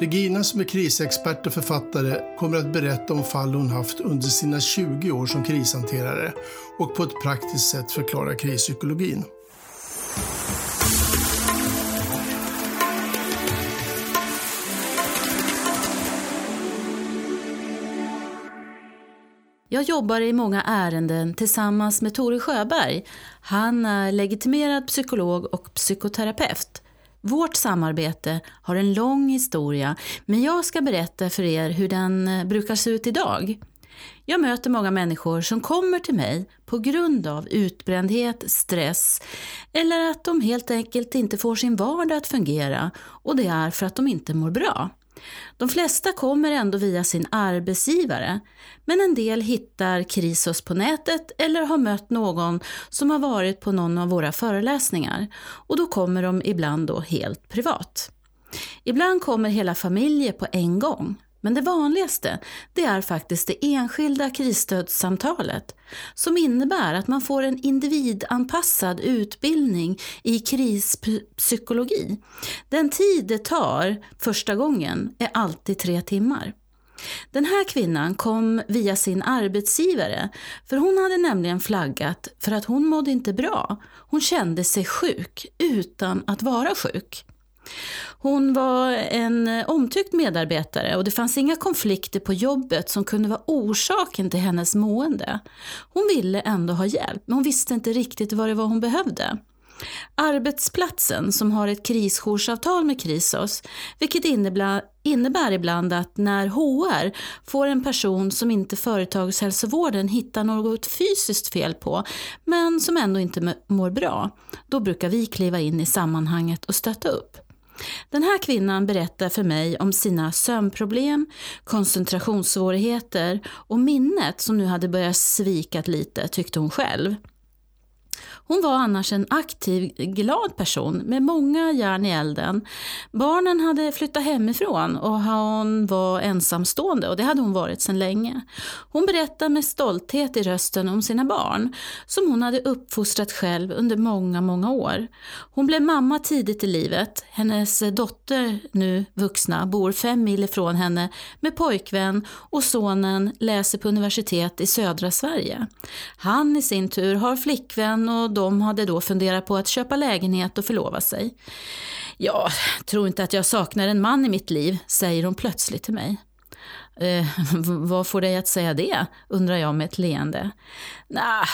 Regina som är krisexpert och författare kommer att berätta om fall hon haft under sina 20 år som krishanterare och på ett praktiskt sätt förklara krispsykologin. Jag jobbar i många ärenden tillsammans med Tore Sjöberg. Han är legitimerad psykolog och psykoterapeut. Vårt samarbete har en lång historia, men jag ska berätta för er hur den eh, brukar se ut idag. Jag möter många människor som kommer till mig på grund av utbrändhet, stress eller att de helt enkelt inte får sin vardag att fungera och det är för att de inte mår bra. De flesta kommer ändå via sin arbetsgivare, men en del hittar Krisos på nätet eller har mött någon som har varit på någon av våra föreläsningar och då kommer de ibland då helt privat. Ibland kommer hela familjer på en gång. Men det vanligaste, det är faktiskt det enskilda krisstödssamtalet som innebär att man får en individanpassad utbildning i krispsykologi. Den tid det tar första gången är alltid tre timmar. Den här kvinnan kom via sin arbetsgivare, för hon hade nämligen flaggat för att hon mådde inte bra. Hon kände sig sjuk utan att vara sjuk. Hon var en omtyckt medarbetare och det fanns inga konflikter på jobbet som kunde vara orsaken till hennes mående. Hon ville ändå ha hjälp, men hon visste inte riktigt vad det var hon behövde. Arbetsplatsen som har ett krisjoursavtal med Krisos, vilket innebär ibland att när HR får en person som inte företagshälsovården hittar något fysiskt fel på, men som ändå inte mår bra, då brukar vi kliva in i sammanhanget och stötta upp. Den här kvinnan berättar för mig om sina sömnproblem, koncentrationssvårigheter och minnet som nu hade börjat svika lite, tyckte hon själv. Hon var annars en aktiv, glad person med många järn i elden. Barnen hade flyttat hemifrån och hon var ensamstående och det hade hon varit sedan länge. Hon berättar med stolthet i rösten om sina barn som hon hade uppfostrat själv under många, många år. Hon blev mamma tidigt i livet. Hennes dotter, nu vuxna, bor fem mil ifrån henne med pojkvän och sonen läser på universitet i södra Sverige. Han i sin tur har flickvän och de hade då funderat på att köpa lägenhet och förlova sig. Jag tror inte att jag saknar en man i mitt liv, säger hon plötsligt till mig. Eh, vad får dig att säga det? undrar jag med ett leende. Nah,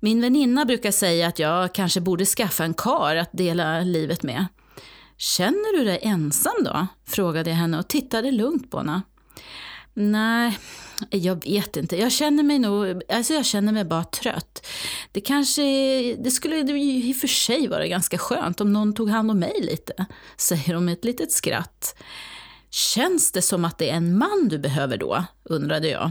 min väninna brukar säga att jag kanske borde skaffa en kar att dela livet med. Känner du dig ensam då? frågade jag henne och tittade lugnt på henne. Nej, jag vet inte. Jag känner mig nog, alltså jag känner mig bara trött. Det kanske, det skulle i och för sig vara ganska skönt om någon tog hand om mig lite, säger hon med ett litet skratt. Känns det som att det är en man du behöver då? undrade jag.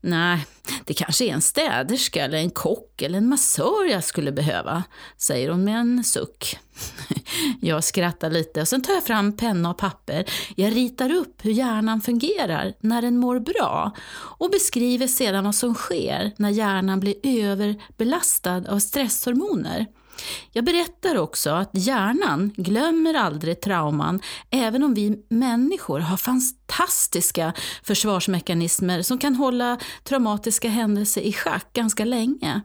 Nej, det kanske är en städerska eller en kock eller en massör jag skulle behöva, säger hon med en suck. Jag skrattar lite och sen tar jag fram penna och papper. Jag ritar upp hur hjärnan fungerar när den mår bra och beskriver sedan vad som sker när hjärnan blir överbelastad av stresshormoner. Jag berättar också att hjärnan glömmer aldrig trauman även om vi människor har fantastiska försvarsmekanismer som kan hålla traumatiska händelser i schack ganska länge.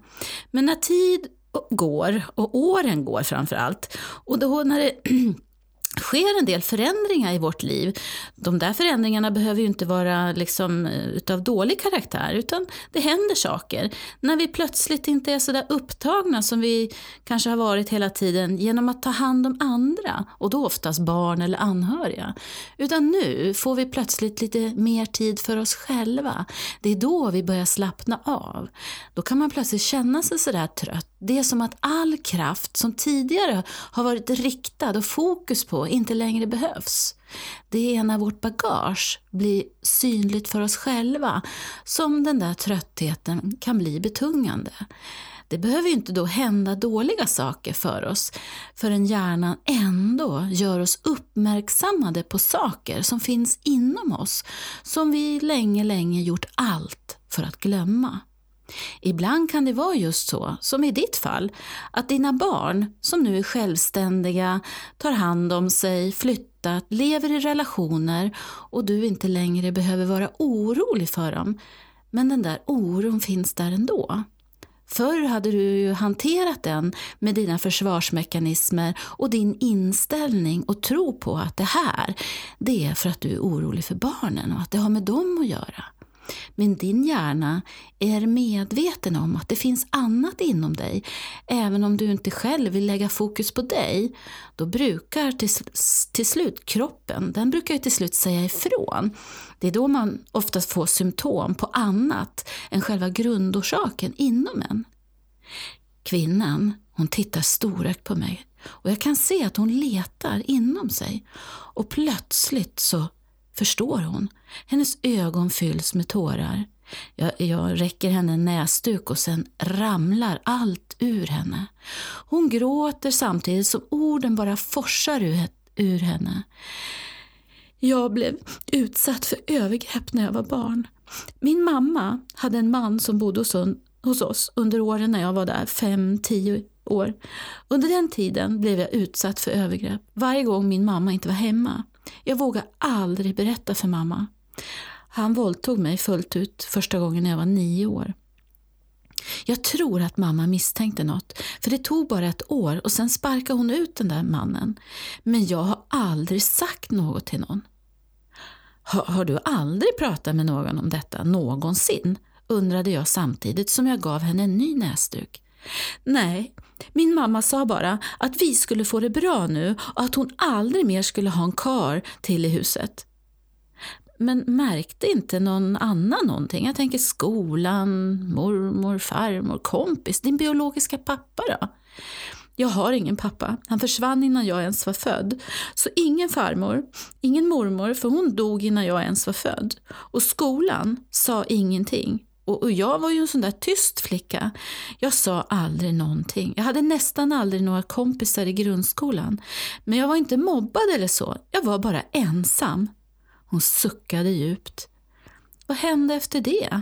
Men när tid går, och åren går framför allt, och då när det sker en del förändringar i vårt liv. De där förändringarna behöver ju inte vara liksom eh, utav dålig karaktär, utan det händer saker. När vi plötsligt inte är så där upptagna som vi kanske har varit hela tiden genom att ta hand om andra, och då oftast barn eller anhöriga. Utan nu får vi plötsligt lite mer tid för oss själva. Det är då vi börjar slappna av. Då kan man plötsligt känna sig sådär trött. Det är som att all kraft som tidigare har varit riktad och fokus på inte längre behövs. Det är när vårt bagage blir synligt för oss själva som den där tröttheten kan bli betungande. Det behöver ju inte då hända dåliga saker för oss förrän hjärnan ändå gör oss uppmärksammade på saker som finns inom oss som vi länge, länge gjort allt för att glömma. Ibland kan det vara just så, som i ditt fall, att dina barn, som nu är självständiga, tar hand om sig, flyttat, lever i relationer och du inte längre behöver vara orolig för dem. Men den där oron finns där ändå. Förr hade du ju hanterat den med dina försvarsmekanismer och din inställning och tro på att det här, det är för att du är orolig för barnen och att det har med dem att göra. Men din hjärna är medveten om att det finns annat inom dig. Även om du inte själv vill lägga fokus på dig, då brukar till, till slut kroppen, den brukar ju till slut säga ifrån. Det är då man oftast får symptom på annat än själva grundorsaken inom en. Kvinnan, hon tittar storögt på mig och jag kan se att hon letar inom sig. Och plötsligt så förstår hon. Hennes ögon fylls med tårar. Jag, jag räcker henne en näsduk och sen ramlar allt ur henne. Hon gråter samtidigt som orden bara forsar ur, ur henne. Jag blev utsatt för övergrepp när jag var barn. Min mamma hade en man som bodde hos, hos oss under åren när jag var där, fem, tio år. Under den tiden blev jag utsatt för övergrepp varje gång min mamma inte var hemma. Jag vågade aldrig berätta för mamma. Han våldtog mig fullt ut första gången när jag var nio år. Jag tror att mamma misstänkte något, för det tog bara ett år och sen sparkade hon ut den där mannen. Men jag har aldrig sagt något till någon. Har, har du aldrig pratat med någon om detta någonsin? undrade jag samtidigt som jag gav henne en ny näsduk. Nej, min mamma sa bara att vi skulle få det bra nu och att hon aldrig mer skulle ha en kar till i huset. Men märkte inte någon annan någonting? Jag tänker skolan, mormor, farmor, kompis, din biologiska pappa då? Jag har ingen pappa. Han försvann innan jag ens var född. Så ingen farmor, ingen mormor, för hon dog innan jag ens var född. Och skolan sa ingenting. Och, och, jag var ju en sån där tyst flicka. Jag sa aldrig någonting. Jag hade nästan aldrig några kompisar i grundskolan. Men jag var inte mobbad eller så. Jag var bara ensam. Hon suckade djupt. Vad hände efter det?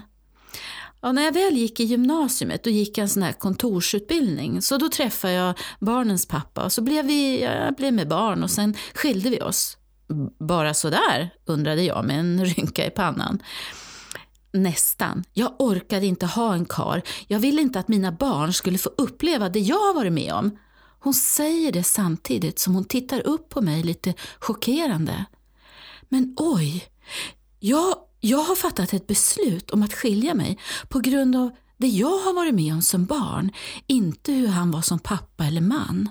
Ja, när jag väl gick i gymnasiet då gick jag en sån här kontorsutbildning så då träffade jag barnens pappa och så blev vi, jag blev med barn och sen skilde vi oss. Bara sådär, undrade jag med en rynka i pannan. Nästan. Jag orkade inte ha en kar. Jag ville inte att mina barn skulle få uppleva det jag har varit med om. Hon säger det samtidigt som hon tittar upp på mig lite chockerande. Men oj, jag, jag har fattat ett beslut om att skilja mig på grund av det jag har varit med om som barn, inte hur han var som pappa eller man.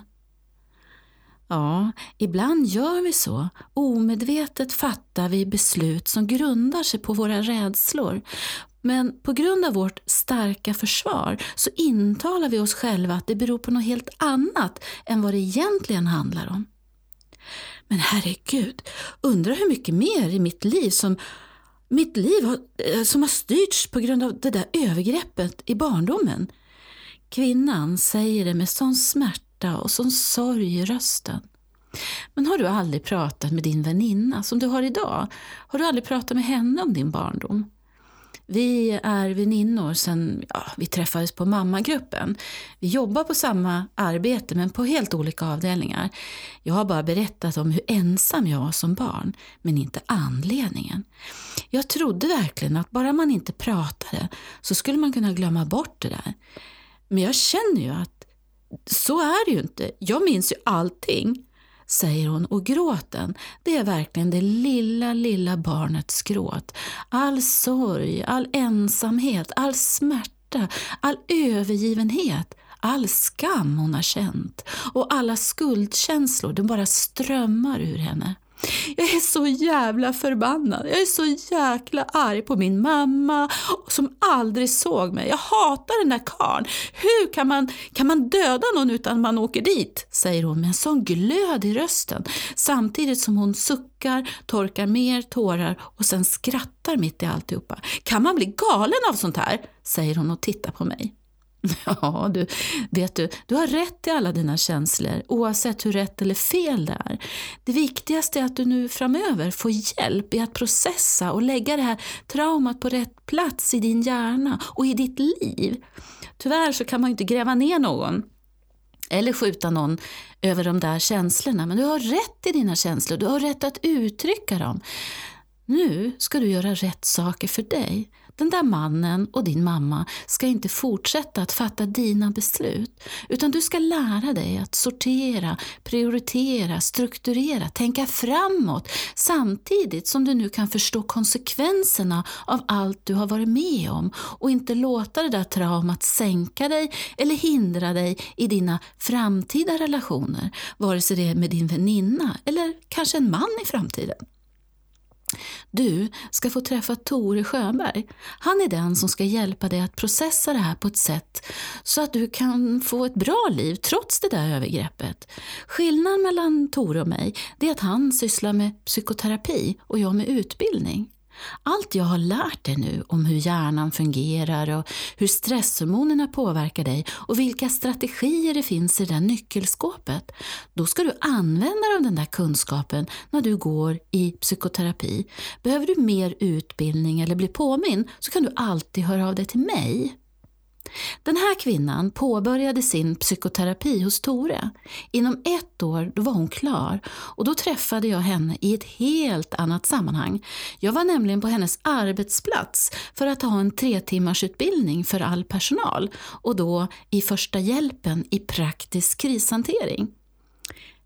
Ja, ibland gör vi så. Omedvetet fattar vi beslut som grundar sig på våra rädslor. Men på grund av vårt starka försvar så intalar vi oss själva att det beror på något helt annat än vad det egentligen handlar om. Men herregud, undrar hur mycket mer i mitt liv som mitt liv har, eh, som har styrts på grund av det där övergreppet i barndomen. Kvinnan säger det med sån smärta smärta och sån sorg i rösten. Men har du aldrig pratat med din väninna som du har idag? Har du aldrig pratat med henne om din barndom? Vi är väninnor sen ja, vi träffades på mammagruppen. Vi jobbar på samma arbete men på helt olika avdelningar. Jag har bara berättat om hur ensam jag var som barn, men inte anledningen. Jag trodde verkligen att bara man inte pratade så skulle man kunna glömma bort det där. Men jag känner ju att så är det ju inte. Jag minns ju allting, säger hon och gråten, det är verkligen det lilla, lilla barnets gråt. All sorg, all ensamhet, all smärta, all övergivenhet, all skam hon har känt och alla skuldkänslor, de bara strömmar ur henne. Jag är så jävla förbannad. Jag är så jäkla arg på min mamma som aldrig såg mig. Jag hatar den där karln. Hur kan man, kan man döda någon utan man åker dit? säger hon med en sån glöd i rösten samtidigt som hon suckar, torkar mer tårar och sen skrattar mitt i alltihopa. Kan man bli galen av sånt här? säger hon och tittar på mig. Ja, du, vet du, du har rätt i alla dina känslor, oavsett hur rätt eller fel det är. Det viktigaste är att du nu framöver får hjälp i att processa och lägga det här traumat på rätt plats i din hjärna och i ditt liv. Tyvärr så kan man ju inte gräva ner någon eller skjuta någon över de där känslorna, men du har rätt i dina känslor, du har rätt att uttrycka dem. Nu ska du göra rätt saker för dig. Den där mannen och din mamma ska inte fortsätta att fatta dina beslut, utan du ska lära dig att sortera, prioritera, strukturera, tänka framåt. Samtidigt som du nu kan förstå konsekvenserna av allt du har varit med om. Och inte låta det där traumat sänka dig eller hindra dig i dina framtida relationer, vare sig det är med din väninna eller kanske en man i framtiden. Du ska få träffa Tore Sjöberg. Han är den som ska hjälpa dig att processa det här på ett sätt så att du kan få ett bra liv trots det där övergreppet. Skillnaden mellan Tore och mig är att han sysslar med psykoterapi och jag med utbildning. Allt jag har lärt dig nu om hur hjärnan fungerar och hur stresshormonerna påverkar dig och vilka strategier det finns i det där nyckelskåpet, då ska du använda dig av den där kunskapen när du går i psykoterapi. Behöver du mer utbildning eller bli påminn så kan du alltid höra av dig till mig. Den här kvinnan påbörjade sin psykoterapi hos Tore. Inom ett år då var hon klar och då träffade jag henne i ett helt annat sammanhang. Jag var nämligen på hennes arbetsplats för att ha en tre timmars utbildning för all personal och då i första hjälpen i praktisk krishantering.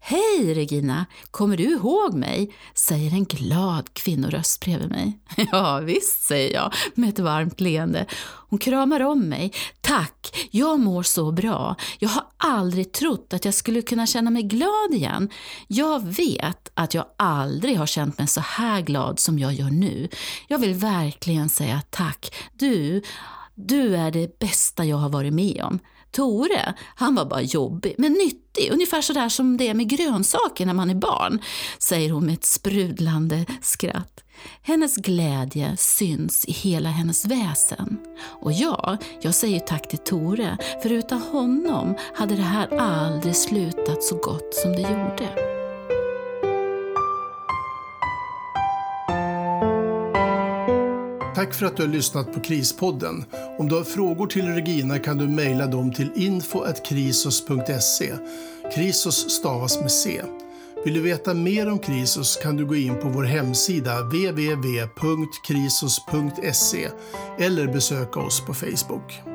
Hej Regina, kommer du ihåg mig? säger en glad kvinnoröst bredvid mig. Ja visst, säger jag med ett varmt leende. Hon kramar om mig. Tack, jag mår så bra. Jag har aldrig trott att jag skulle kunna känna mig glad igen. Jag vet att jag aldrig har känt mig så här glad som jag gör nu. Jag vill verkligen säga tack. Du, du är det bästa jag har varit med om. Tore, han var bara jobbig, men nyttig, ungefär sådär som det är med grönsaker när man är barn, säger hon med ett sprudlande skratt. Hennes glädje syns i hela hennes väsen. Och jag, jag säger tack till Tore, för utan honom hade det här aldrig slutat så gott som det gjorde. Tack för att du har lyssnat på Krispodden. Om du har frågor till Regina kan du mejla dem till info.krisos.se. Krisos stavas med C. Vill du veta mer om Krisos kan du gå in på vår hemsida www.krisos.se eller besöka oss på Facebook.